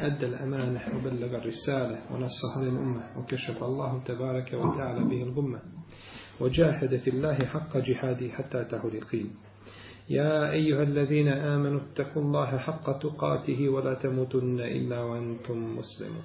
أدى الأمانة وبلغ الرسالة ونصح للأمة وكشف الله تبارك وتعالى به الغمة وجاهد في الله حق جهاده حتى تهلقين يا أيها الذين آمنوا اتقوا الله حق تقاته ولا تموتن إلا وأنتم مسلمون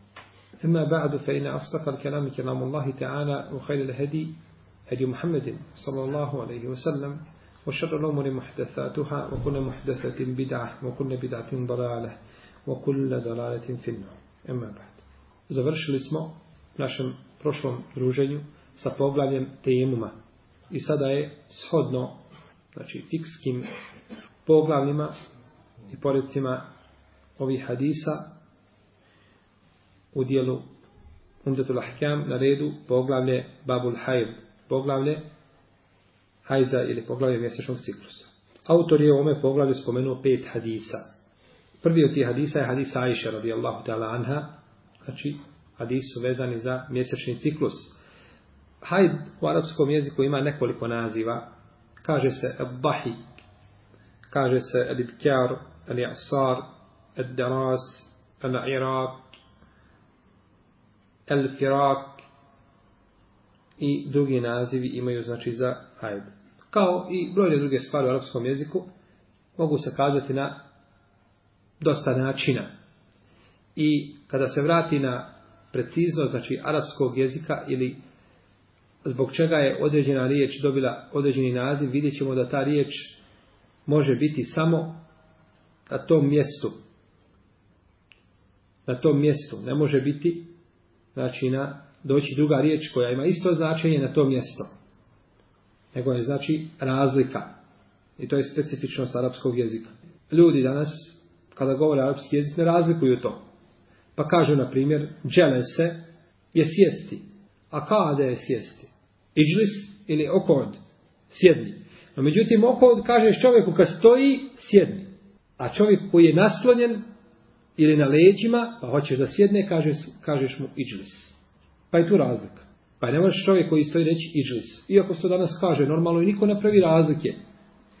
أما بعد فإن أصدق الكلام كلام الله تعالى وخير الهدي هدي محمد صلى الله عليه وسلم وشر الأمور محدثاتها وكل محدثة بدعة وكل بدعة ضلالة وكل ضلالة في النار أما بعد زبرش الاسم našem prošlom druženju sa poglavljem tejemuma. I sada je shodno, znači fikskim poglavljima i poredcima ovih hadisa, u dijelu Umdjetul Ahkam na redu poglavlje Babul Hajr, poglavlje Hajza ili poglavlje mjesečnog ciklusa. Autor je u ome poglavlju spomenuo pet hadisa. Prvi od tih hadisa je hadisa Aisha radijallahu ta'ala anha, znači hadisu vezani za mjesečni ciklus. Hajd u arapskom jeziku ima nekoliko naziva. Kaže se Bahik, kaže se Ebibkjar, Ebibkjar, Ebibkjar, Ebibkjar, Ebibkjar, Ebibkjar, el firak i drugi nazivi imaju znači za hajd. Kao i brojne druge stvari u arapskom jeziku mogu se kazati na dosta načina. I kada se vrati na precizno znači arapskog jezika ili zbog čega je određena riječ dobila određeni naziv, vidjet ćemo da ta riječ može biti samo na tom mjestu. Na tom mjestu. Ne može biti znači na doći druga riječ koja ima isto značenje na to mjesto. Nego je znači razlika. I to je specifičnost arapskog jezika. Ljudi danas, kada govore arapski jezik, ne razlikuju to. Pa kažu, na primjer, džele se je sjesti. A kade je sjesti? Iđlis ili okod? Sjedni. No, međutim, okod kažeš čovjeku kad stoji, sjedni. A čovjek koji je naslonjen, ili na leđima, pa hoćeš da sjedne, kaže, kažeš mu iđlis. Pa je tu razlika. Pa ne možeš čovjek koji stoji reći iđlis. Iako se to danas kaže, normalno i niko ne pravi razlike.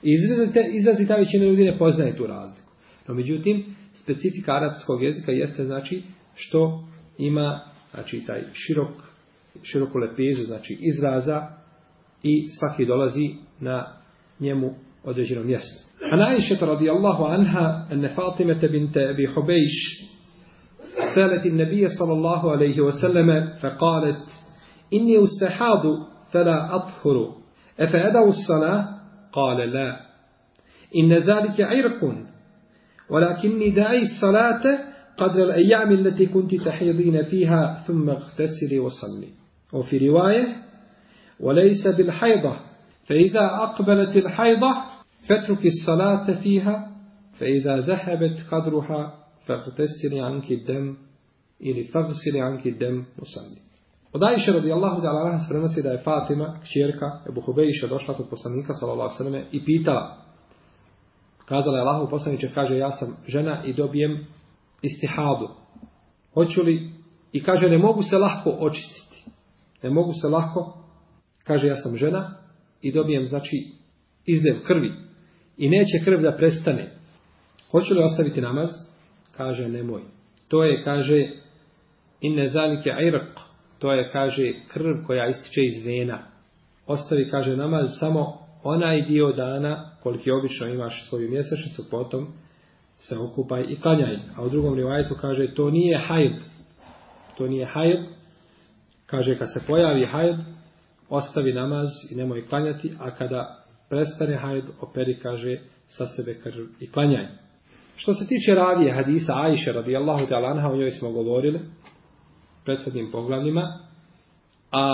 Izrazite, izrazi ta većina ljudi ne poznaje tu razliku. No međutim, specifika arapskog jezika jeste znači što ima znači taj širok široku lepezu znači izraza i svaki dolazi na njemu određenom mjestu. A najšet Allahu anha ene Fatimete bint Ebi Hubejš سالت النبي صلى الله عليه وسلم فقالت إني أستحاض فلا أطهر أفأدع الصلاة قال لا إن ذلك عرق ولكني دعي الصلاة قدر الأيام التي كنت تحيضين فيها ثم اغتسلي وصلي وفي رواية وليس بالحيضة فإذا أقبلت الحيضة فاتركي الصلاة فيها فإذا ذهبت قدرها فاغتسلي عنك الدم ili fagsili anki dem usalli. Od Aisha radi Allahu da Allah se prenosi da je Fatima, kćerka Ebu Hubejiša, došla kod poslanika sallallahu sallam i pitala. Kazala je Allahu poslaniče, kaže ja sam žena i dobijem istihadu. Hoću li? I kaže ne mogu se lahko očistiti. Ne mogu se lahko. Kaže ja sam žena i dobijem znači izljev krvi i neće krv da prestane, hoću li ostaviti namaz? Kaže, nemoj. To je, kaže, in ne zalike irq, to je, kaže, krv koja ističe iz vena. Ostavi, kaže, namaz samo onaj dio dana, koliko obično imaš svoju mjesečnicu, potom se okupaj i klanjaj. A u drugom rivajetu kaže, to nije hajd. To nije hajd. Kaže, kad se pojavi hajd, ostavi namaz i nemoj klanjati, a kada prestane hajd, operi, kaže, sa sebe krv i klanjaj. Što se tiče ravije hadisa Aisha radijallahu ta'ala anha, o njoj smo govorili u prethodnim poglavljima, a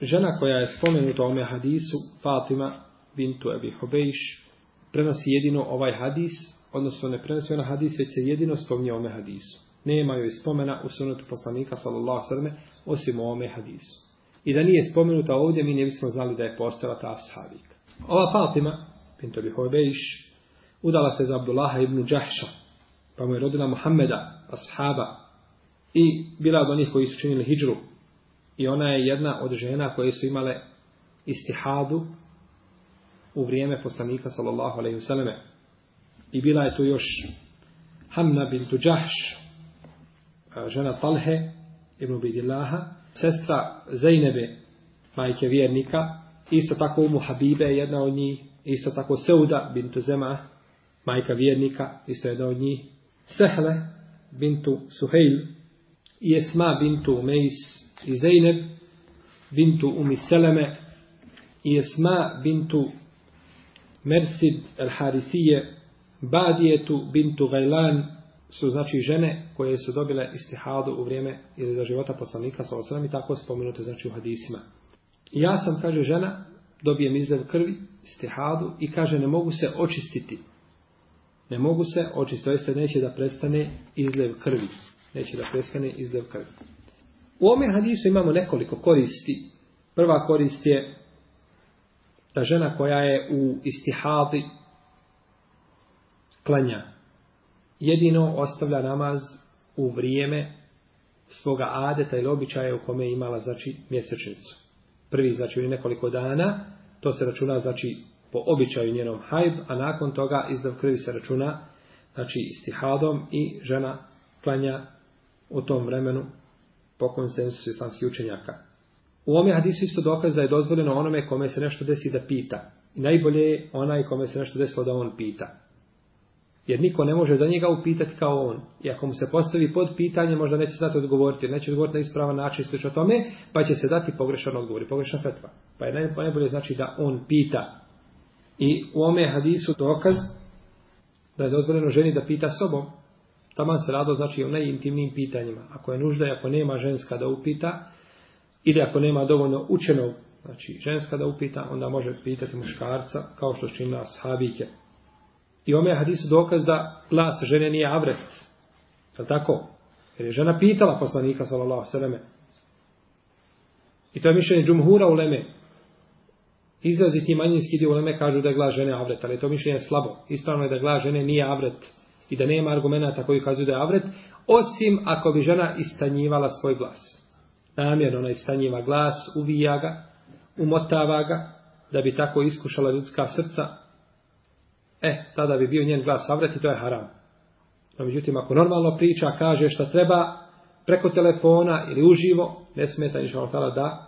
žena koja je spomenuta ome hadisu, Fatima bintu Ebi Hobejš, prenosi jedino ovaj hadis, odnosno ne prenosi ona hadis, već se jedino spomnije ome hadisu. Nema joj spomena u sunetu poslanika, sallallahu sallam, osim ome hadisu. I da nije spomenuta ovdje, mi ne bismo znali da je postala ta sahabika. Ova Fatima, pinto bih obejiš, udala se za Abdullaha ibn Đahša, pa mu je rodila Muhammeda, ashaba, i bila od onih koji su činili hijđru. I ona je jedna od žena koje su imale istihadu u vrijeme poslanika, sallallahu alaihi vseleme. I bila je tu još Hamna bintu Đahš, žena Talhe ibn Ubidillaha, sestra Zajnebe, majke vjernika, Isto tako Umu Habibe je jedna od njih. Isto tako Seuda bintu Zema, majka vjernika, isto jedna od njih. Sehle bintu Suhejl. I Esma bintu Meis i Zeyneb bintu Umi Seleme. I Esma bintu Mersid el-Harisije. Badijetu bintu Gajlan su znači žene koje su dobile istihadu u vrijeme iza života poslanika sa osram i tako spomenute znači u hadisima ja sam, kaže žena, dobijem izlev krvi, stihadu, i kaže, ne mogu se očistiti. Ne mogu se očistiti, to jeste neće da prestane izlev krvi. Neće da prestane izlev krvi. U ome hadisu imamo nekoliko koristi. Prva korist je da žena koja je u istihadi klanja. Jedino ostavlja namaz u vrijeme svoga adeta ili običaja u kome je imala znači mjesečnicu prvi znači u nekoliko dana, to se računa znači po običaju njenom hajb, a nakon toga izdav krvi se računa znači istihadom i žena klanja u tom vremenu po konsensusu islamskih učenjaka. U ome hadisu isto dokaz da je dozvoljeno onome kome se nešto desi da pita. I najbolje je onaj kome se nešto desilo da on pita. Jer niko ne može za njega upitati kao on. I ako mu se postavi pod pitanje, možda neće znati odgovoriti, neće odgovoriti na ispravan način, sliče o tome, pa će se dati pogrešan odgovor i pogrešna fetva. Pa je najbolje znači da on pita. I u ome hadisu dokaz da je dozvoljeno ženi da pita sobom. Tamo se rado znači o najintimnijim pitanjima. Ako je nužda i ako nema ženska da upita, ili ako nema dovoljno učenog, znači ženska da upita, onda može pitati muškarca kao što čina sahabike. I ome je hadisu dokaz da glas žene nije avret. Je tako? Jer je žena pitala poslanika, sallallahu sallam. I to je mišljenje džumhura u leme. Izraziti manjinski dio u leme kažu da je glas žene avret, ali to mišljenje je slabo. Ispravno je da glas žene nije avret i da nema argumenta koji kazuju da je avret, osim ako bi žena istanjivala svoj glas. Namjerno ona istanjiva glas, uvija ga, umotava ga, da bi tako iskušala ljudska srca, e, tada bi bio njen glas savrati, to je haram. No, međutim, ako normalno priča, kaže šta treba, preko telefona ili uživo, ne smeta ni šalotala da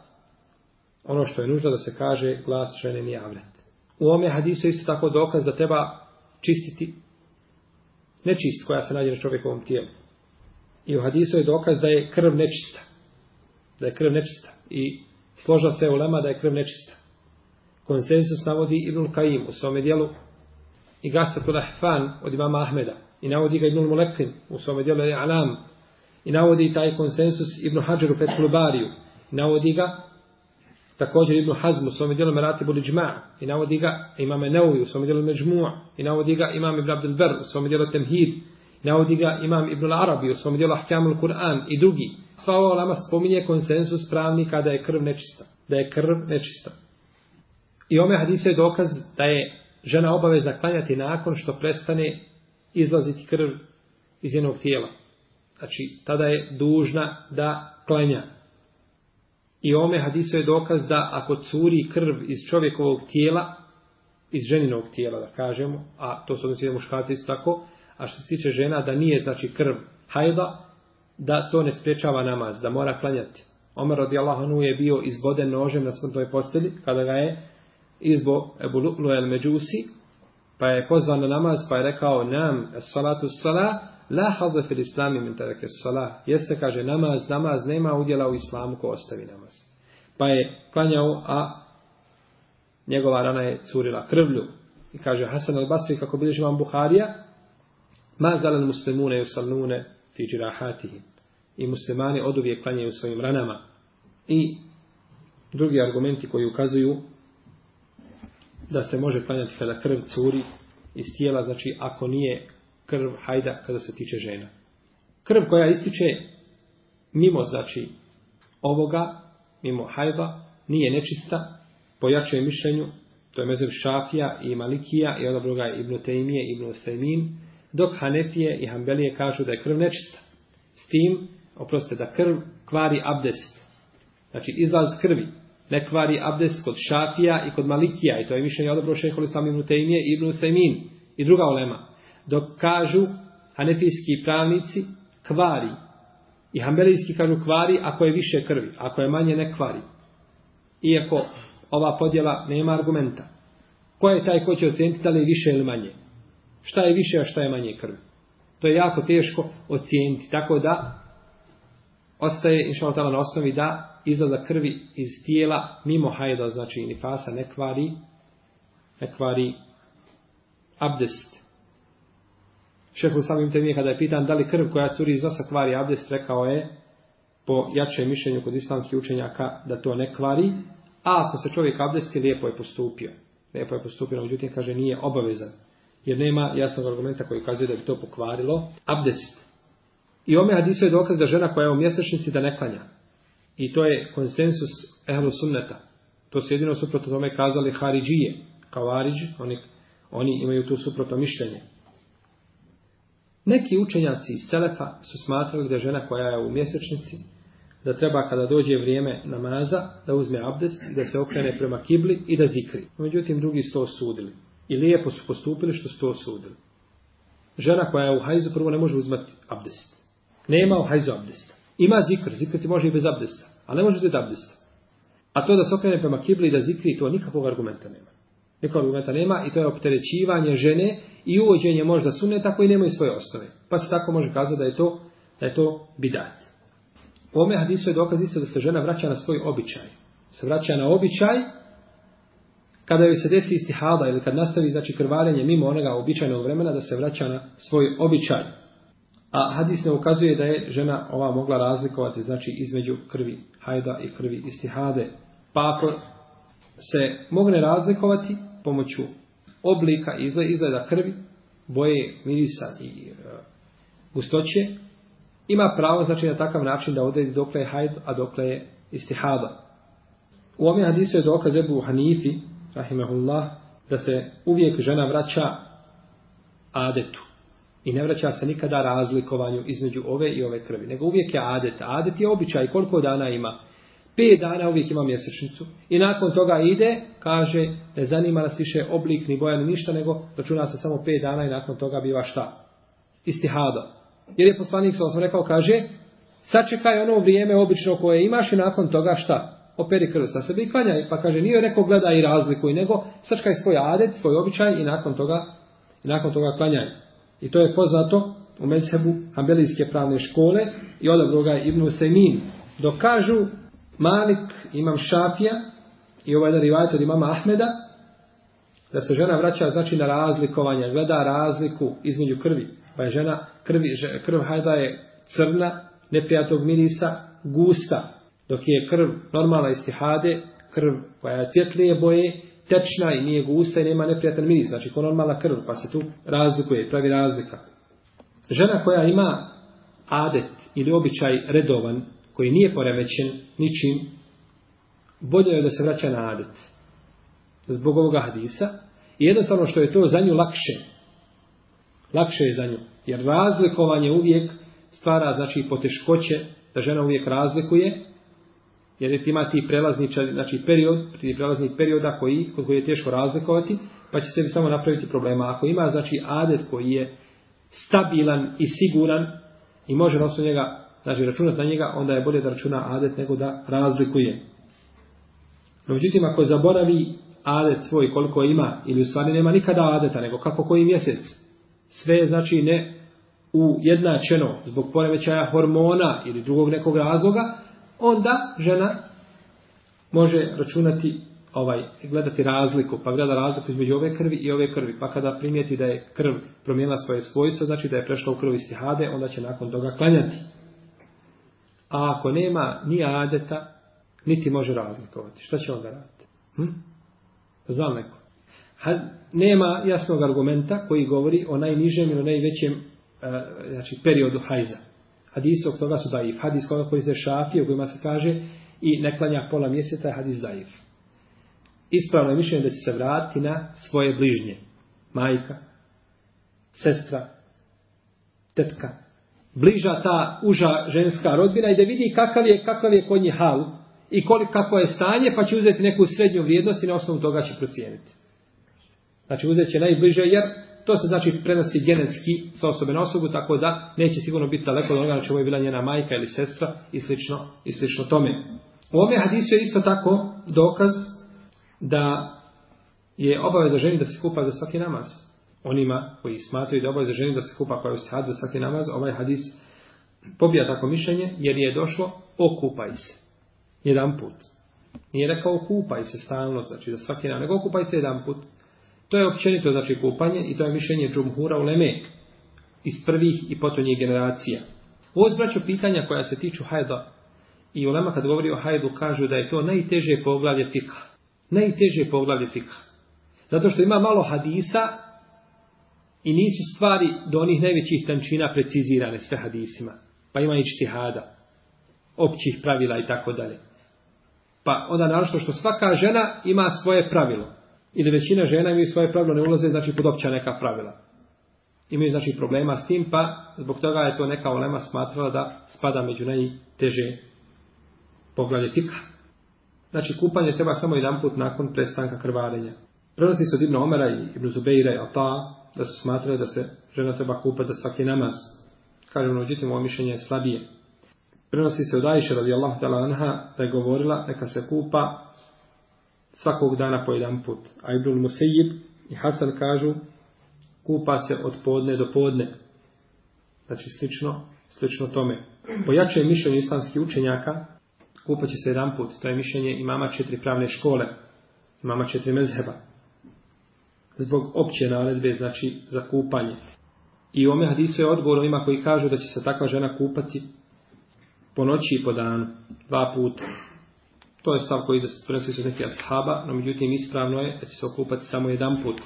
ono što je nužno da se kaže, glas žene nije avret. U ome hadisu isto tako dokaz da treba čistiti nečist koja se nađe na čovjekovom tijelu. I u hadisu je dokaz da je krv nečista. Da je krv nečista. I složa se u lema da je krv nečista. Konsensus navodi Ibn Kajim u svome dijelu i Gafetu Lahfan od imama Ahmeda i navodi ga Ibnul Mulekin u svome dijelu Alam i navodi taj konsensus Ibnu Hadžeru Fethul Bariju i navodi ga također Ibnu Hazmu u svome dijelu Meratibu Liđma i navodi ga imame Neuvi u svome dijelu Međmu'a i navodi ga imam Ibn Abdel Ber u svome dijelu Temhid i navodi ga imam Ibn Arabi u svome dijelu Ahkamul Kur'an i drugi sva ova lama spominje konsensus pravni kada je krv nečista da je krv nečista i ome hadise je dokaz da je žena obavezna klanjati nakon što prestane izlaziti krv iz jednog tijela. Znači, tada je dužna da klanja. I ome hadiso je dokaz da ako curi krv iz čovjekovog tijela, iz ženinog tijela, da kažemo, a to se odnosi na muškarci isto tako, a što se tiče žena, da nije, znači, krv hajda, da to ne spriječava namaz, da mora klanjati. Omer radijallahu anhu je bio izboden nožem na smrtnoj postelji, kada ga je izbo Ebu Luklu el Međusi, pa je pozvan na namaz, pa je rekao, nam, salatu salat, la hadu fil islami min tereke salat. Jeste, kaže, namaz, namaz, nema udjela u islamu ko ostavi namaz. Pa je klanjao, a njegova rana je curila krvlju. I kaže, Hasan al Basri, kako bilježi vam Buharija, ma zalan muslimune i usalnune fi džirahatihim. I muslimani od uvijek klanjaju svojim ranama. I drugi argumenti koji ukazuju da se može klanjati kada krv curi iz tijela, znači ako nije krv hajda kada se tiče žena. Krv koja ističe mimo, znači, ovoga, mimo hajba, nije nečista, pojačuje mišljenju, to je mezem Šafija i Malikija i onda druga je Ibn Tejmije, Ibn Ustajmin, dok Hanefije i Hanbelije kažu da je krv nečista. S tim, oprostite, da krv kvari abdest, znači izlaz krvi, ne kvari abdest kod šafija i kod malikija. I to je mišljenje odobro šehol islam ibn Tejmije i ibn Tejmin i druga olema. Dok kažu hanefijski pravnici kvari i hambelijski kažu kvari ako je više krvi, ako je manje ne kvari. Iako ova podjela nema argumenta. Ko je taj ko će ocijeniti da li je više ili manje? Šta je više, a šta je manje krvi? To je jako teško ocijeniti. Tako da ostaje inšalotala na osnovi da izlaza krvi iz tijela mimo hajda, znači nifasa, ne kvari, ne kvari abdest. Šehu Salim Temije kada je pitan da li krv koja curi iz nosa kvari abdest, rekao je po jačem mišljenju kod islamskih učenjaka da to ne kvari, a ako se čovjek abdesti, lijepo je postupio. Lijepo je postupio, no međutim kaže nije obavezan, jer nema jasnog argumenta koji ukazuje da bi to pokvarilo abdest. I ome hadiso je dokaz da žena koja je u mjesečnici da ne klanja. I to je konsensus ehlu sunneta. To su jedino suprotno tome kazali Haridžije, Kavariđ, oni, oni imaju tu suprotno mišljenje. Neki učenjaci iz Selefa su smatrali da žena koja je u mjesečnici, da treba kada dođe vrijeme namaza, da uzme abdest, da se okrene prema kibli i da zikri. Međutim, drugi su to osudili. I lijepo su postupili što su to osudili. Žena koja je u hajzu prvo ne može uzmati abdest. Nema u hajzu abdesta. Ima zikr, zikr ti može i bez abdesta, ali ne može bez abdesta. A to da se okrene prema kibli i da zikri, to nikakvog argumenta nema. Nikakvog argumenta nema i to je opterećivanje žene i uvođenje možda suneta koji nemaju svoje osnove. Pa se tako može kazati da je to, da je to bidat. U ome hadisu je dokaz isto da se žena vraća na svoj običaj. Se vraća na običaj kada joj se desi istihada ili kad nastavi znači krvarenje mimo onoga običajnog vremena da se vraća na svoj običaj. A hadis ne ukazuje da je žena ova mogla razlikovati znači između krvi hajda i krvi istihade. Pa ako se mogne razlikovati pomoću oblika izgleda, izgleda krvi, boje, mirisa i e, gustoće, ima pravo znači na takav način da odredi dokle je hajd, a dokle je istihada. U ovom hadisu je dokaz Ebu Hanifi, rahimahullah, da se uvijek žena vraća adetu. I ne vraća se nikada razlikovanju između ove i ove krvi. Nego uvijek je adet. Adet je običaj. Koliko dana ima? 5 dana uvijek ima mjesečnicu. I nakon toga ide, kaže, ne zanima nas više oblik, ni boja, ni ništa, nego računa se samo 5 dana i nakon toga biva šta? Istihado. Jer je poslanik, sam rekao, kaže, sačekaj ono vrijeme obično koje imaš i nakon toga šta? Operi krv sa sebi i klanjaj. Pa kaže, nije rekao gledaj razliku i nego sačekaj svoj adet, svoj običaj i nakon toga, i nakon toga klanjaj. I to je poznato u mesebu Ambelijske pravne škole i odabro ga Ibnu Semin. Dok kažu Malik, imam Šafija i ovaj derivajt od imama Ahmeda, da se žena vraća znači na razlikovanje, gleda razliku između krvi. Pa je žena, krvi, krv hajda je crna, neprijatnog mirisa, gusta, dok je krv normalna istihade, krv koja je tjetlije boje, tečna i nije gusta i nema neprijatan miris, znači ko normalna krv, pa se tu razlikuje, pravi razlika. Žena koja ima adet ili običaj redovan, koji nije poremećen ničim, bolje je da se vraća na adet. Zbog ovoga hadisa. I jednostavno što je to za nju lakše. Lakše je za nju. Jer razlikovanje uvijek stvara znači poteškoće da žena uvijek razlikuje Jer je ima ti prelazni znači period, ti prelazni perioda koji, kod koji je teško razlikovati, pa će se samo napraviti problema. Ako ima, znači, adet koji je stabilan i siguran i može na osnovu njega, znači, računati na njega, onda je bolje da računa adet nego da razlikuje. No, međutim, ako zaboravi adet svoj koliko ima, ili u stvari nema nikada adeta, nego kako koji mjesec, sve je, znači, ne u jednačeno zbog poremećaja hormona ili drugog nekog razloga, onda žena može računati ovaj gledati razliku, pa gleda razliku između ove krvi i ove krvi, pa kada primijeti da je krv promijenila svoje svojstvo, znači da je prešla u krvi stihade, onda će nakon toga klanjati. A ako nema ni adeta, niti može razlikovati. Šta će onda raditi? Hm? Znam neko. Ha, nema jasnog argumenta koji govori o najnižem ili najvećem e, znači periodu hajza. Hadis od toga su daif. Hadis koga koji se šafi, u kojima se kaže i ne klanja pola mjeseca je hadis daif. Ispravno je mišljenje da će se vratiti na svoje bližnje. Majka, sestra, tetka. Bliža ta uža ženska rodbina i da vidi kakav je, kakav je kod nje hal i kolik, kako je stanje, pa će uzeti neku srednju vrijednost i na osnovu toga će procijeniti. Znači uzet će najbliže jer to se znači prenosi genetski sa osobe na osobu, tako da neće sigurno biti daleko od onoga na čemu je bila njena majka ili sestra i slično, i slično tome. U ovome hadisu je isto tako dokaz da je obaveza ženi da se kupa za svaki namaz. Onima koji smatruju da je obaveza ženi da se kupa koja je ustihad za svaki namaz, ovaj hadis pobija tako mišljenje jer je došlo okupaj se. Jedan put. Nije rekao okupaj se stalno, znači da svaki namaz, nego okupaj se jedan put. To je općenito znači kupanje i to je mišljenje džumhura u leme iz prvih i potonjih generacija. Ovo zbraću znači, pitanja koja se tiču hajda. I ulema kad govori o hajdu kažu da je to najteže poglavlje fikha. Najteže poglavlje fikha. Zato što ima malo hadisa i nisu stvari do onih najvećih tančina precizirane sve hadisima. Pa ima i štihada, općih pravila i tako dalje. Pa onda našto što svaka žena ima svoje pravilo ili većina žena imaju svoje pravilo, ne ulaze, znači, pod opća neka pravila. Imaju, znači, problema s tim, pa zbog toga je to neka olema smatrala da spada među najteže poglavlje fika. Znači, kupanje treba samo jedan put nakon prestanka krvarenja. Prenosi se od Ibn Omera i Ibn Zubeira i Ata, da su smatrali da se žena treba kupati za svaki namaz. Kaže, ono, uđutim, ovo mišljenje je slabije. Prenosi se od Aisha radijallahu ta'ala anha, da je govorila, neka se kupa svakog dana po jedan put. A Ibnul Musejib i Hasan kažu kupa se od podne do podne. Znači slično, slično tome. Pojačuje mišljenje islamskih učenjaka, kupa će se jedan put. To je mišljenje imama četiri pravne škole, imama četiri mezheba. Zbog opće naredbe, znači za kupanje. I u ome hadisu je odgovor ima koji kažu da će se takva žena kupati po noći i po danu, dva puta. To je stav koji se prenosi su neki ashaba, no međutim ispravno je da će se okupati samo jedan put.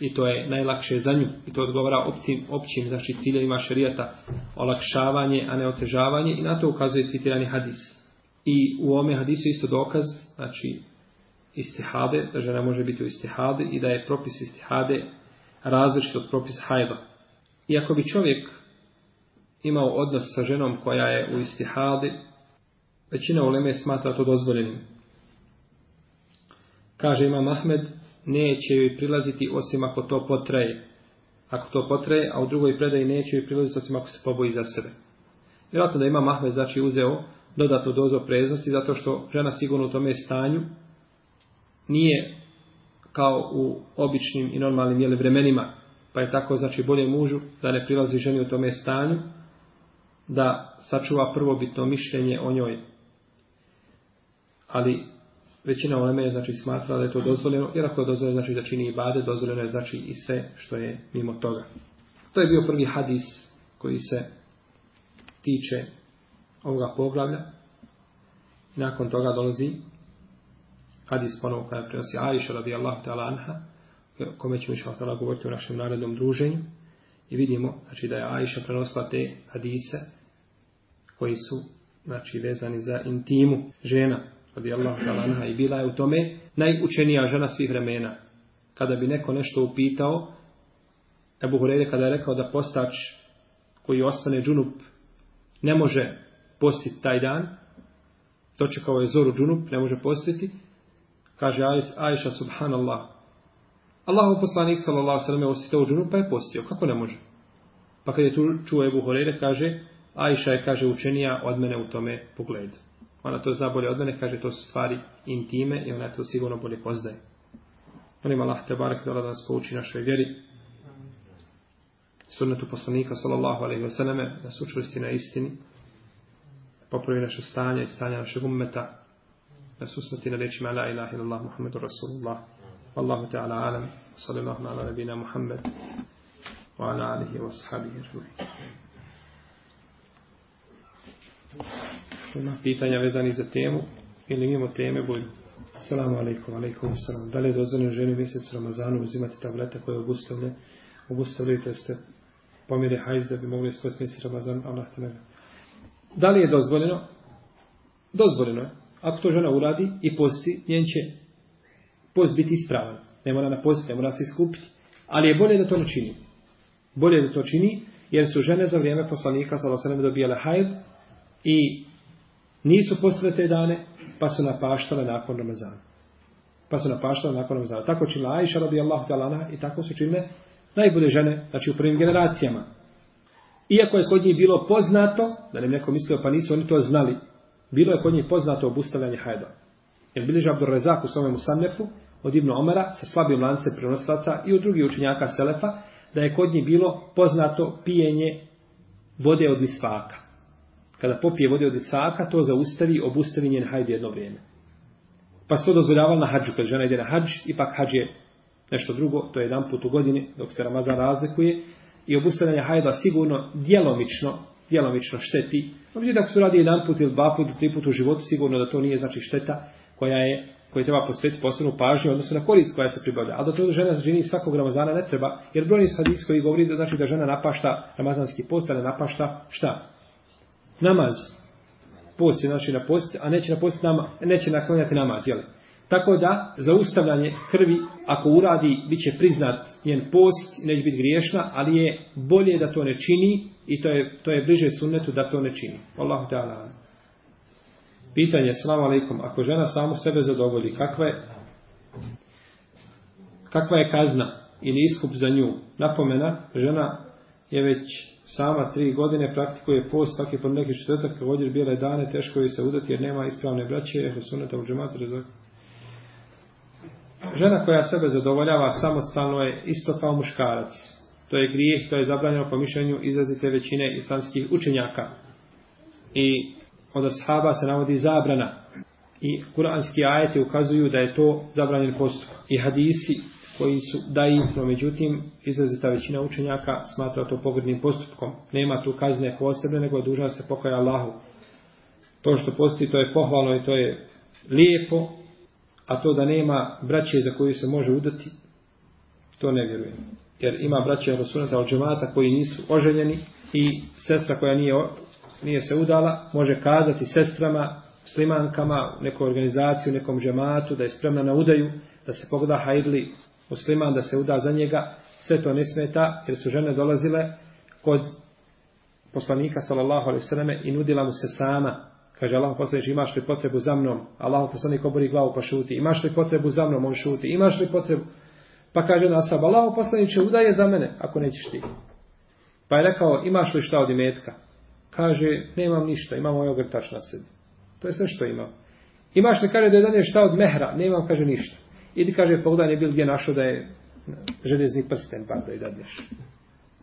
I to je najlakše za nju. I to odgovara općim, općim znači ciljevima šarijata, olakšavanje, a ne otežavanje. I na to ukazuje citirani hadis. I u ome hadisu isto dokaz, znači istihade, da žena može biti u istihade i da je propis istihade različit od propisa hajba. Iako bi čovjek imao odnos sa ženom koja je u istihade, Većina uleme smatra to dozvoljenim. Kaže Imam Ahmed, neće joj prilaziti osim ako to potraje. Ako to potraje, a u drugoj predaji neće joj prilaziti osim ako se poboji za sebe. Vjerojatno da Imam Ahmed znači uzeo dodatnu dozu preznosti, zato što žena sigurno u tome stanju nije kao u običnim i normalnim jeli, vremenima, pa je tako znači bolje mužu da ne prilazi ženi u tome stanju, da sačuva prvobitno mišljenje o njoj, ali većina oleme je znači smatrala da je to mm. dozvoljeno, jer ako je dozvoljeno znači da čini ibade, dozvoljeno je znači i sve što je mimo toga. To je bio prvi hadis koji se tiče ovoga poglavlja. Nakon toga dolazi hadis ponovo kada prenosi Aisha radijallahu ta'ala anha, kome ćemo išao tala govoriti u našem narednom druženju. I vidimo znači, da je Aisha prenosila te hadise koji su znači, vezani za intimu žena radijallahu talanha, i bila je u tome najučenija žena svih vremena. Kada bi neko nešto upitao, Ebu Hureyde kada je rekao da postač koji ostane džunup ne može postiti taj dan, to će kao je zoru džunup, ne može postiti, kaže Aisha subhanallah, Allah poslanik sallallahu sallam je ostitao džunup pa je postio, kako ne može? Pa kada je tu čuo Ebu Hureyde, kaže, Aisha je, kaže, učenija od mene u tome pogledu ona to zna bolje od mene, kaže to su stvari intime i ona to sigurno bolje poznaje. Molim Allah te barek da nas pouči našoj vjeri. Sunnetu poslanika sallallahu alaihi wa sallame da su učvrsti na istini. Popravi naše stanje i stanje našeg ummeta. Da su usmrti na rečima la ilaha illallah muhammedu rasulullah. Wallahu ta'ala alam. Sallallahu ala nabina muhammed. Wa ala alihi wa sahabihi. Thank you ima pitanja vezani za temu ili mimo teme bolje. Assalamu alaikum, alaikum assalam. Da li je dozvoljeno ženi u mjesecu Ramazanu uzimati tableta koje obustavlja? Obustavljaju te ste pomjere hajz da bi mogli spojiti mjesec Ramazan, Allah te nega. Da li je dozvoljeno? Dozvoljeno je. Ako to žena uradi i posti, njen će post biti ispravan. Ne mora na posti, ne mora se iskupiti. Ali je bolje da to ne čini. Bolje da to čini, jer su žene za vrijeme poslanika, sa Allah se ne dobijale hajz i nisu postale te dane, pa su napaštale nakon Ramazana. Pa su napaštale nakon Ramazana. Tako činila Aisha, rabi Allahu talana, i tako su činile najbolje žene, znači u prvim generacijama. Iako je kod njih bilo poznato, da ne neko mislio, pa nisu oni to znali, bilo je kod njih poznato obustavljanje hajda. Jer bilježa Abdur Rezak u svojemu samnefu, od Ibnu Omara, sa slabim lance prenoslaca i u drugih učenjaka Selefa, da je kod njih bilo poznato pijenje vode od misvaka kada popije vode od isaka, to zaustavi, obustavi njen hajde jedno vrijeme. Pa se to dozvoljavalo na hađu, kad žena ide na hađ, ipak hađ je nešto drugo, to je jedan put u godini, dok se Ramazan razlikuje, i obustavljanje hajda sigurno djelomično, djelomično šteti. No, vidite, ako se radi jedan put ili dva put, ili tri put u životu, sigurno da to nije znači šteta koja je koji treba posvetiti posebnu pažnju, odnosno na korist koja se pribavlja. Ali da to da žena žini svakog Ramazana ne treba, jer brojni sadis koji govori da znači da žena napašta Ramazanski post, ali napašta šta? namaz post je znači na post, a neće na post nama, neće naklanjati namaz, jel? Tako da, za ustavljanje krvi, ako uradi, bit će priznat njen post, neće biti griješna, ali je bolje da to ne čini i to je, to je bliže sunnetu da to ne čini. Allahu ta'ala. Pitanje, salamu alaikum, ako žena samo sebe zadovolji, kakva je, kakva je kazna ili iskup za nju? Napomena, žena je već sama tri godine praktikuje post svaki ponedjeljak i četvrtak, kad vođeš bijele dane, teško je se udati jer nema ispravne braće, jer sunete u džematu rezak. Žena koja sebe zadovoljava samostalno je isto kao muškarac. To je grijeh, to je zabranjeno po mišljenju izrazite većine islamskih učenjaka. I od ashaba se navodi zabrana. I kuranski ajeti ukazuju da je to zabranjen postup. I hadisi koji su daif, no međutim, izrazita većina učenjaka smatra to pogrednim postupkom. Nema tu kazne posebe, nego je dužan se pokaja Allahu. To što posti, to je pohvalno i to je lijepo, a to da nema braće za koju se može udati, to ne vjerujem. Jer ima braće Rasulata od džemata koji nisu oženjeni i sestra koja nije, nije se udala, može kazati sestrama, slimankama, nekoj organizaciji, nekom džematu, da je spremna na udaju, da se pogleda hajdli musliman da se uda za njega, sve to ne smeta, jer su žene dolazile kod poslanika sallallahu alejhi ve selleme i nudila mu se sama. Kaže Allah poslanik imaš li potrebu za mnom? Allah poslanik obori glavu pa šuti. Imaš li potrebu za mnom? On šuti. Imaš li potrebu? Pa kaže na sab Allah poslanik će udaje za mene ako nećeš ti. Pa je rekao imaš li šta od imetka? Kaže nemam ništa, imam ovaj ogrtač na sebi. To je sve što imam. Imaš li kaže da je danje šta od mehra? Nemam kaže ništa. Idi, kaže, pogledaj, ne bil gdje našao da je železni prsten, pa da je dadneš.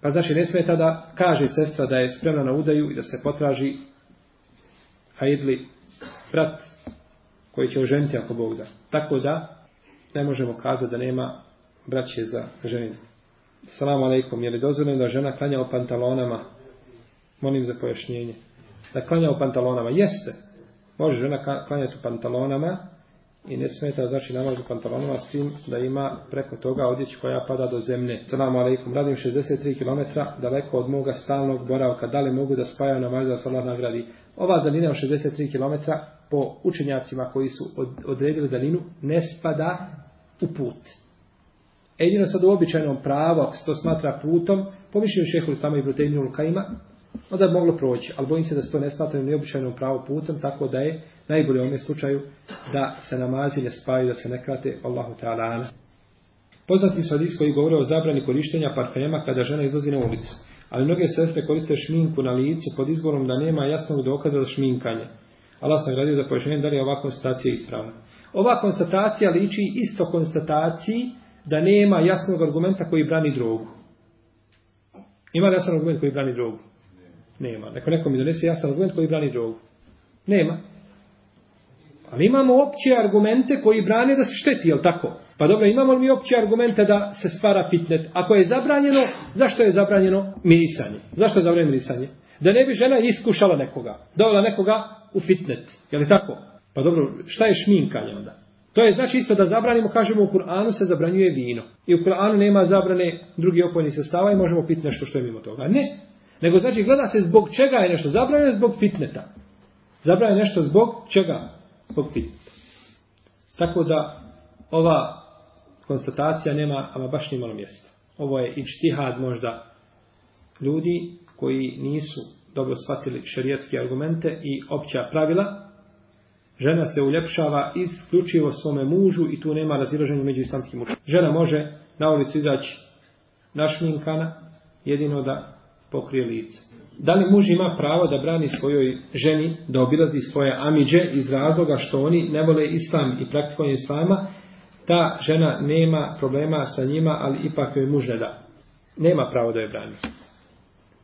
Pa znači, ne smeta da kaže sestra da je spremna na udaju i da se potraži Haidli, brat koji će oženiti ako Bog da. Tako da, ne možemo kazati da nema braće za ženinu. Salamu alaikum, je li dozvoljeno da žena klanja o pantalonama? Molim za pojašnjenje. Da klanja o pantalonama? Jeste. Može žena klanjati u pantalonama, i ne smeta znači namaz u pantalonama s tim da ima preko toga odjeć koja pada do zemlje. Salamu alaikum, radim 63 km daleko od moga stalnog boravka, da li mogu da spajam namaz da salat nagradi. Ova dalina od 63 km po učenjacima koji su odredili dalinu ne spada u put. Jedino sad u običajnom pravo, ako se to smatra putom, pomišljaju šehovi s i protivnju lukajima, onda je moglo proći, ali bojim se da se to ne smatra u neobičajnom pravo putom, tako da je najgore u ovom slučaju da se namazi ne spaju, da se ne krate Allahu ta'ala ana. Poznati su hadis koji govore o zabrani korištenja parfema kada žena izlazi na ulicu. Ali mnoge sestre koriste šminku na licu pod izborom da nema jasnog dokaza za šminkanje. Allah sam gradio za pojašnjenje da li je ova konstatacija ispravna. Ova konstatacija liči isto konstataciji da nema jasnog argumenta koji brani drogu. Ima li jasan argument koji brani drogu? Nema. Neko neko mi donese jasan argument koji brani drogu. Nema. Ali imamo opće argumente koji brane da se šteti, je tako? Pa dobro, imamo li mi opće argumente da se stvara fitnet? Ako je zabranjeno, zašto je zabranjeno mirisanje? Zašto je zabranjeno mirisanje? Da ne bi žena iskušala nekoga, dovela nekoga u fitnet, je li tako? Pa dobro, šta je šminkanje onda? To je znači isto da zabranimo, kažemo u Kur'anu se zabranjuje vino. I u Kur'anu nema zabrane drugi opojni sestava i možemo piti nešto što je mimo toga. Ne. Nego znači gleda se zbog čega je nešto. Zabranjeno je zbog fitneta. Zabranjeno je nešto zbog čega kog pitanja. Tako da ova konstatacija nema ama baš ni malo mjesta. Ovo je ičtihad možda ljudi koji nisu dobro shvatili šarijatske argumente i opća pravila. Žena se uljepšava isključivo svome mužu i tu nema raziloženja među islamskim učenjima. Žena može na ulicu izaći našminkana, jedino da pokrije lice. Da li muž ima pravo da brani svojoj ženi, da obilazi svoje amiđe iz razloga što oni ne vole islam i praktikovanje islama, ta žena nema problema sa njima, ali ipak joj muž ne da. Nema pravo da je brani.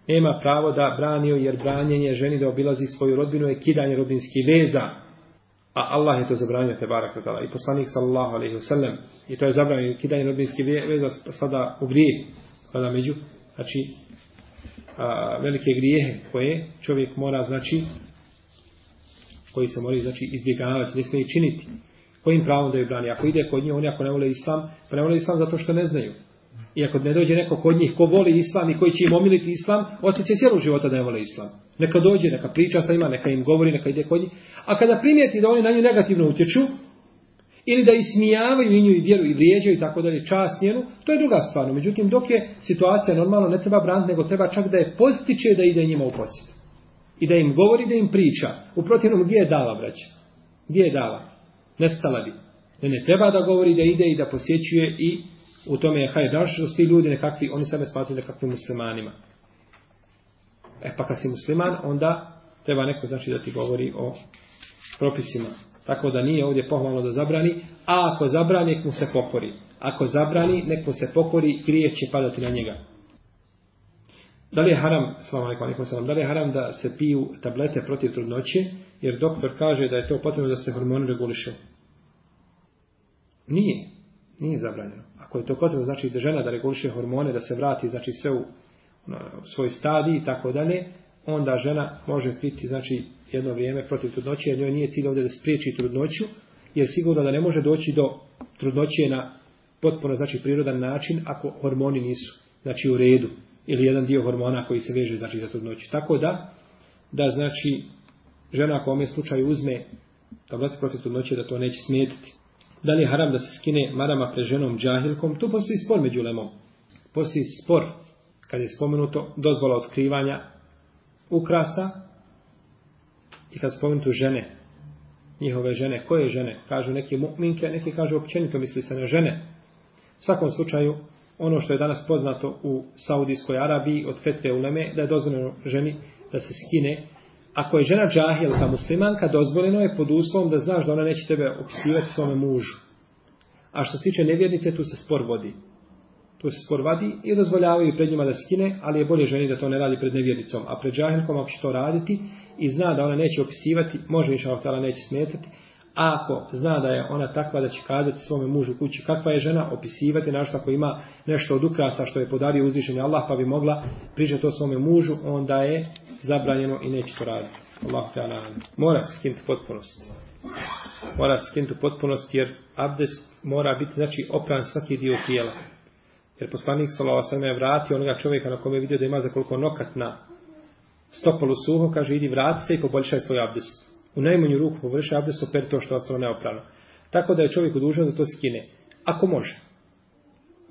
Nema pravo da branio jer branjenje ženi da obilazi svoju rodbinu je kidanje rodbinskih veza. A Allah je to zabranio te barakatala. I poslanik sallallahu alaihi wa sallam. I to je zabranio kidanje rodbinskih veza spada u grije. Spada među. Znači a, velike grijehe koje čovjek mora znači koji se mora znači izbjegavati, ne smije činiti. Kojim pravom da je brani? Ako ide kod njih, oni ako ne vole islam, pa ne vole islam zato što ne znaju. I ako ne dođe neko kod njih ko voli islam i koji će im omiliti islam, ostaće cijelog života da ne vole islam. Neka dođe, neka priča sa ima, neka im govori, neka ide kod njih. A kada primijeti da oni na nju negativno utječu, ili da ismijavaju i nju i vjeru i vrijeđaju i tako dalje, čast njenu, to je druga stvar. Međutim, dok je situacija normalna, ne treba brant, nego treba čak da je postiče da ide njima u posjet. I da im govori, da im priča. U protivnom, gdje je dala, braća? Gdje je dala? Nestala bi. Ne, ne treba da govori, da ide i da posjećuje i u tome je hajde došlo, ti ljudi nekakvi, oni sebe smatruju nekakvim muslimanima. E pa kad si musliman, onda treba neko znači da ti govori o propisima. Tako da nije ovdje pohvalno da zabrani, a ako zabrani, nek mu se pokori. Ako zabrani, nek mu se pokori, grijeh će padati na njega. Da li je haram, svala alaikum alaikum salam, da li je haram da se piju tablete protiv trudnoće, jer doktor kaže da je to potrebno da se hormoni regulišu? Nije. Nije zabranjeno. Ako je to potrebno, znači da žena da reguliše hormone, da se vrati, znači sve u, na, ono, u svoj stadiji i tako dalje, onda žena može piti, znači, jedno vrijeme protiv trudnoće, jer njoj nije cilj ovdje da spriječi trudnoću, jer sigurno da ne može doći do trudnoće na potpuno znači prirodan način ako hormoni nisu znači u redu ili jedan dio hormona koji se veže znači za trudnoću. Tako da da znači žena ako ome slučaju uzme tablete protiv trudnoće da to neće smetiti. Da li je haram da se skine marama pre ženom džahilkom? Tu postoji spor među lemom. Postoji spor kad je spomenuto dozvola otkrivanja ukrasa, I kad spomenu žene, njihove žene, koje žene, kažu neke mu'minke, neke kažu općenito misli se na žene. U svakom slučaju, ono što je danas poznato u Saudijskoj Arabiji od Fetve Uleme, da je dozvoljeno ženi da se skine. Ako je žena džahilka muslimanka, dozvoljeno je pod uslovom da znaš da ona neće tebe opisivati svome mužu. A što se tiče nevjernice, tu se spor vodi. Tu se spor vodi i dozvoljavaju pred njima da skine, ali je bolje ženi da to ne radi pred nevjernicom. A pred džahilkom, ako će to raditi, i zna da ona neće opisivati, može inša Allah neće smetati, a ako zna da je ona takva da će kazati svome mužu kući kakva je žena, opisivati našto ako ima nešto od ukrasa što je podario uzvišenje Allah pa bi mogla pričati to svome mužu, onda je zabranjeno i neće to raditi. Allah te Mora se skinuti potpunost. Mora se skinuti potpunost jer abdest mora biti znači opran svaki dio tijela. Jer poslanik s.a.v. je vratio onoga čovjeka na kome je vidio da ima za koliko nokat na stopalo suho, kaže, idi vrati se i poboljšaj svoj abdest. U najmanju ruku površi abdest, oper to što je ostalo neoprano. Tako da je čovjek udužan da to skine. Ako može.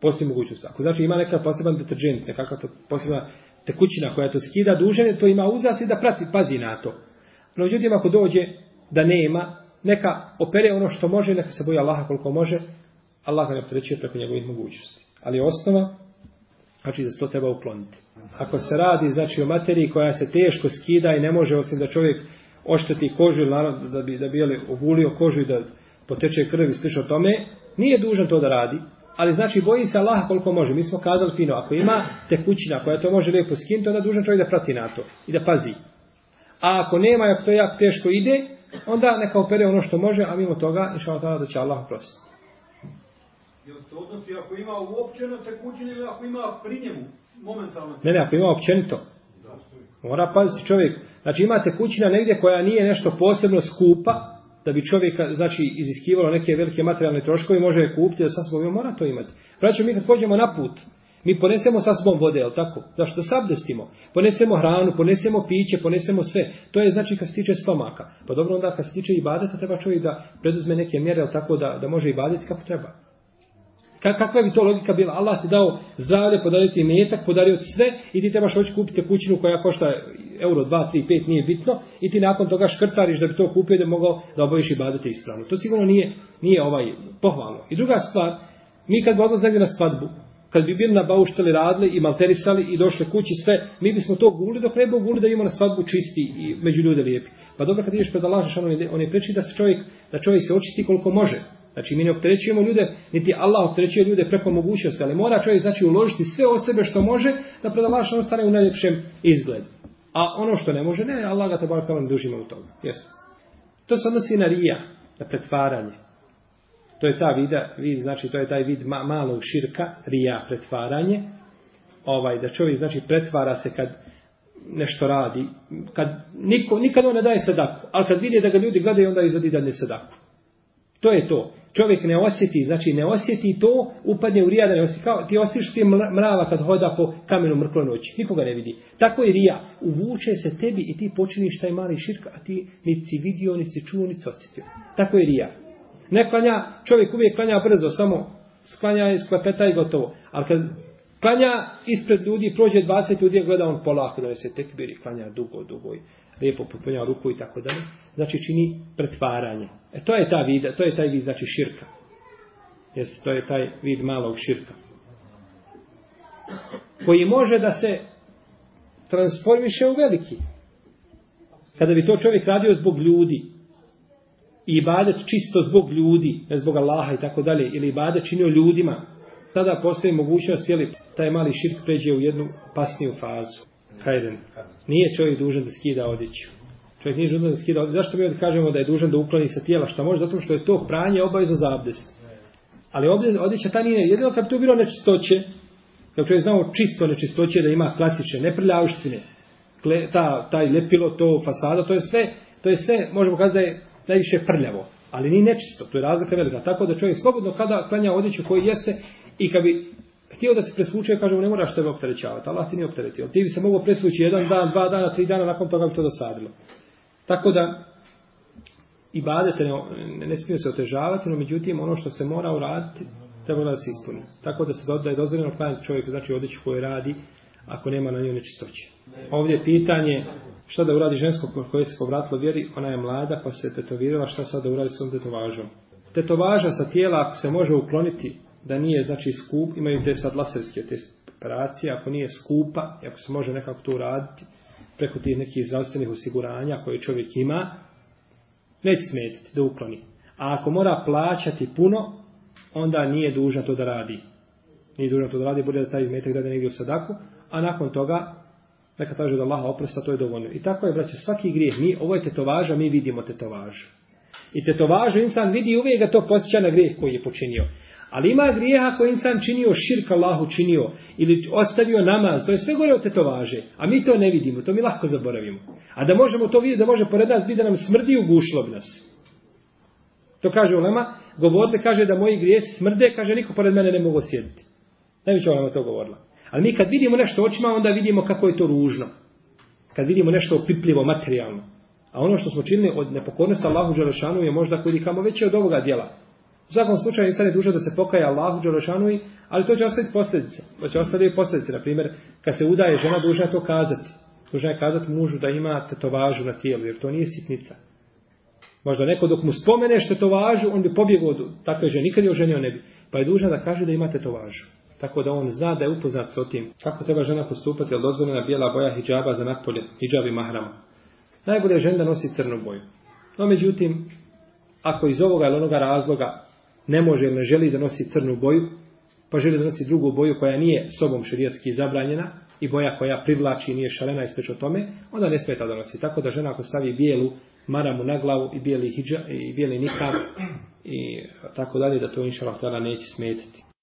Postoji mogućnost. Ako znači ima neka poseban deterđent, nekakav posebna tekućina koja to skida, dužan je to ima uzas i da prati, pazi na to. No ljudima ako dođe da nema, neka opere ono što može, neka se boji Allaha koliko može, Allah ga ne preko njegovih mogućnosti. Ali osnova Znači da se to treba ukloniti. Ako se radi znači, o materiji koja se teško skida i ne može osim da čovjek ošteti kožu ili naravno da bi, da bi jeli, ogulio kožu i da poteče krv i slično tome, nije dužan to da radi. Ali znači boji se Allah koliko može. Mi smo kazali fino, ako ima tekućina koja to može lijepo skinuti, onda dužan čovjek da prati na to i da pazi. A ako nema, ako to jako teško ide, onda neka opere ono što može, a mimo toga, inša Allah, da će Allah prositi. Jel se odnosi ako ima uopće na tekućini ili ako ima pri njemu momentalno? Ne, ne, ako ima općenito. Mora paziti čovjek. Znači imate kućina negdje koja nije nešto posebno skupa, da bi čovjeka znači, iziskivalo neke velike materijalne troškovi, može je kupiti da sasvom mora to imati. Praći, mi kad pođemo na put, mi ponesemo sasvom vode, jel tako? Zašto znači, sabdestimo? Ponesemo hranu, ponesemo piće, ponesemo sve. To je znači kad se tiče stomaka. Pa dobro onda kad se tiče i badeta, treba čovjek da preduzme neke mjere, jel tako, da, da može i baditi kako treba. Ne, kakva bi to logika bila? Allah ti dao zdravlje, podario ti metak, podario ti sve i ti trebaš hoći kupiti kućinu koja košta euro 2, 3, 5, nije bitno i ti nakon toga škrtariš da bi to kupio da mogao da obaviš i badate ispravno. To sigurno nije, nije ovaj pohvalno. I druga stvar, mi kad bi odlazili na svadbu, kad bi bili na bauštali radili i malterisali i došli kući sve, mi bismo to guli dok ne bi guli da imamo na svadbu čisti i među ljude lijepi. Pa dobro kad ideš predalažiš, on je, on je preči da se čovjek, da čovjek se očisti koliko može. Znači mi ne opterećujemo ljude, niti Allah opterećuje ljude preko mogućnosti, ali mora čovjek znači uložiti sve o sebe što može da predalaš ono stane u najljepšem izgledu. A ono što ne može, ne, Allah ga te bar kao dužima u tome. Yes. To se odnosi na rija, na pretvaranje. To je ta vida, vid, znači to je taj vid ma, malog širka, rija, pretvaranje. Ovaj, da čovjek znači pretvara se kad nešto radi, kad niko, nikad on ne daje sadaku, ali kad vidi da ga ljudi gledaju, onda izadi da ne sadaku. To je to. Čovjek ne osjeti, znači ne osjeti to, upadne u rija da ne osjeti. Kao, ti osjetiš ti mrava kad hoda po kamenu mrklo noć. Nikoga ne vidi. Tako je rija. Uvuče se tebi i ti počiniš taj mali širk, a ti niti si vidio, niti si čuo, niti si osjetio. Tako je rija. Ne klanja, čovjek uvijek klanja brzo, samo sklanja i sklepeta i gotovo. Ali kad klanja ispred ljudi, prođe 20 ljudi, gleda on polako, da se tekbiri, klanja dugo, dugo lijepo popunjava ruku i tako dalje. Znači čini pretvaranje. E to je ta vid, to je taj vid znači širka. Jes to je taj vid malog širka. Koji može da se transformiše u veliki. Kada bi to čovjek radio zbog ljudi, i ibadet čisto zbog ljudi, ne zbog Allaha i tako dalje, ili ibadet činio ljudima, tada postoji mogućnost, jeli, taj mali širk pređe u jednu pasniju fazu hajden. Nije čovjek dužan da skida odjeću. Čovjek nije dužan da skida odjeću. Zašto mi od kažemo da je dužan da ukloni sa tijela što može? Zato što je to pranje obavezno za abdest. Ali odjeća ta nije, jedino kad bi tu bilo nečistoće, kad bi čovjek znao čisto nečistoće da ima klasične neprljavštine, ta, taj lepilo, to fasada, to je sve, to je sve, možemo kazati da je najviše prljavo, ali ni nečisto, to je razlika velika. Tako da čovjek slobodno kada klanja odjeću koji jeste i kad bi htio da se presvuče, kažemo, ne moraš sebe opterećavati, Allah ti nije opteretio. Ti bi se mogao presvući jedan dan, dva dana, tri dana, nakon toga bi to dosadilo. Tako da, i badete ne, ne smije se otežavati, no međutim, ono što se mora uraditi, treba da se ispuni. Tako da se do, da je dozvoljeno klanjati čovjeku, znači odeću koje radi, ako nema na njoj nečistoće. Ovdje je pitanje, šta da uradi žensko koje se povratilo vjeri, ona je mlada pa se tetovirala, šta sad da uradi svom tetovažom? Tetovaža sa tijela, ako se može ukloniti da nije znači skup, imaju te sad laserske te operacije, ako nije skupa, ako se može nekako to uraditi preko tih nekih zdravstvenih osiguranja koje čovjek ima, neće smetiti da ukloni. A ako mora plaćati puno, onda nije dužan to da radi. Nije dužan to da radi, bude da stavi metak da negdje u sadaku, a nakon toga neka traži od Allaha oprosta, to je dovoljno. I tako je, braće, svaki grijeh, mi, ovo je tetovaža, mi vidimo tetovažu. I tetovažu insan vidi i uvijek ga to posjeća na grijeh koji je počinio. Ali ima grijeha koji insan činio, širka Allahu činio, ili ostavio namaz, to je sve gore od tetovaže, a mi to ne vidimo, to mi lahko zaboravimo. A da možemo to vidjeti, da može pored nas biti da nam smrdi u gušlog nas. To kaže ulema, govorile kaže da moji grijesi smrde, kaže niko pored mene ne mogu sjediti. Najviše ulema to govorila. Ali mi kad vidimo nešto očima, onda vidimo kako je to ružno. Kad vidimo nešto opipljivo, materijalno. A ono što smo činili od nepokornosti Allahu Đelešanu je možda kudi kamo veće od ovoga djela. U svakom slučaju insan je dužan da se pokaje Allahu Đerošanu, ali to će ostaviti posljedice. To će ostaviti posljedice, na primjer, kad se udaje žena, dužna je to kazati. Dužna je kazati mužu da ima tetovažu na tijelu, jer to nije sitnica. Možda neko dok mu spomene što to važu, on bi pobjegao od takve žene, nikad je oženio ne bi. Pa je dužan da kaže da ima tetovažu. Tako da on zna da je upoznat sa tim. Kako treba žena postupati, je li dozvoljena bijela boja hijjaba za napolje, hijjabi mahrama? Najbolje je žena da nosi crnu boju. No međutim, ako iz ovoga ili onoga razloga ne može ili ne želi da nosi crnu boju, pa želi da nosi drugu boju koja nije sobom šerijatski zabranjena i boja koja privlači nije šalena i sveč o tome, onda ne smeta da nosi. Tako da žena ako stavi bijelu maramu na glavu i bijeli, hijab, i bijeli nikam i tako dalje, da to inšalav tada neće smetiti.